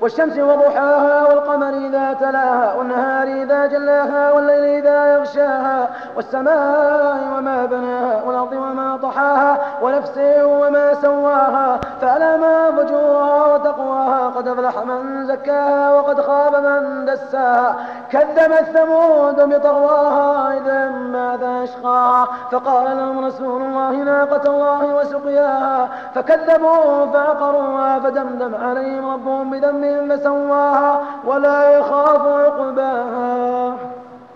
والشمس وضحاها والقمر إذا تلاها والنهار إذا جلاها والليل إذا يغشاها والسماء وما بناها والأرض وما طحاها ونفس وما سواها فألما فجورها وتقواها قد أفلح من زكاها وقد خاب من دساها كذبت ثمود بطغواها أشقاها فقال لهم رسول الله ناقة الله وسقياها فكذبوا فعقروها فدمدم عليهم ربهم بذنبهم فسواها ولا